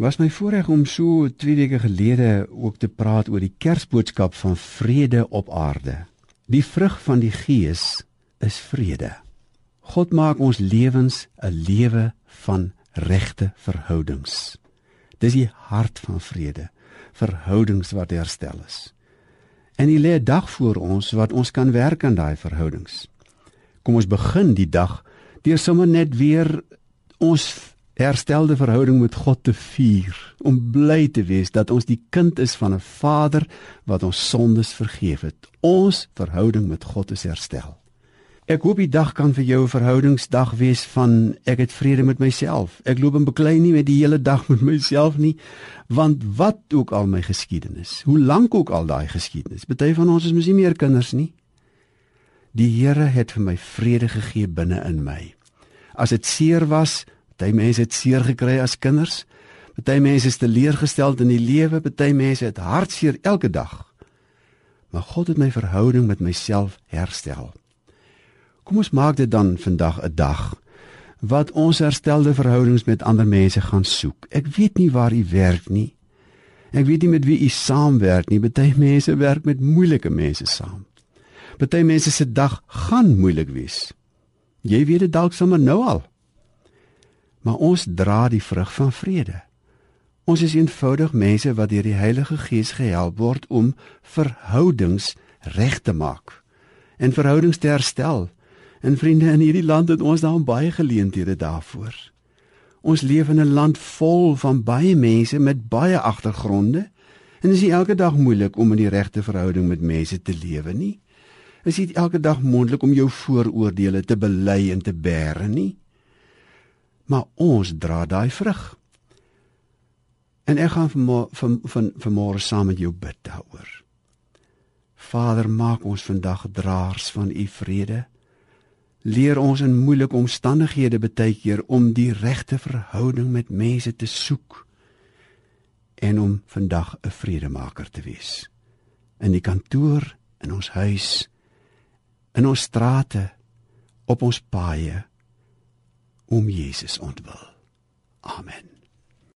Was my voorreg om so 2 weke gelede ook te praat oor die Kersboodskap van vrede op aarde. Die vrug van die Gees is vrede. God maak ons lewens 'n lewe van regte verhoudings. Dis die hart van vrede, verhoudings wat herstel is. En hy lê 'n dag voor ons wat ons kan werk aan daai verhoudings. Kom ons begin die dag deur sommer net weer ons herstelde verhouding met God te vier, om bly te wees dat ons die kind is van 'n Vader wat ons sondes vergeef het. Ons verhouding met God is herstel. Ek hoop die dag kan vir jou 'n verhoudingsdag wees van ek het vrede met myself. Ek loop en beklei nie met die hele dag met myself nie, want wat ook al my geskiedenis, hoe lank ook al daai geskiedenis, baie van ons is mos nie meer kinders nie. Die Here het vir my vrede gegee binne in my. As dit seer was, Party mense het seer gekry as kinders. Party mense is teleurgestel in die lewe, party mense het hartseer elke dag. Maar God het my verhouding met myself herstel. Kom ons maak dit dan vandag 'n dag wat ons herstelde verhoudings met ander mense gaan soek. Ek weet nie waar u werk nie. Ek weet nie met wie u saamwerk nie. Party mense werk met moeilike mense saam. Party mense se dag gaan moeilik wees. Jy weet dit dalk sommer nou al maar ons dra die vrug van vrede. Ons is eenvoudig mense wat deur die Heilige Gees gehelp word om verhoudings reg te maak en verhoudings te herstel. En vriende in hierdie land het ons daar baie geleenthede daarvoor. Ons leef in 'n land vol van baie mense met baie agtergronde en dit is elke dag moeilik om in die regte verhouding met mense te lewe nie. Is dit elke dag moontlik om jou vooroordeele te bely en te bære nie? Maar ons dra daai vrug. En ek gaan van van van vanmôre saam met jou bid daaroor. Vader, maak ons vandag draers van u vrede. Leer ons in moeilike omstandighede baie keer om die regte verhouding met mense te soek en om vandag 'n vredemaker te wees. In die kantoor, in ons huis, in ons strate, op ons paaie um Jesus und will. Amen.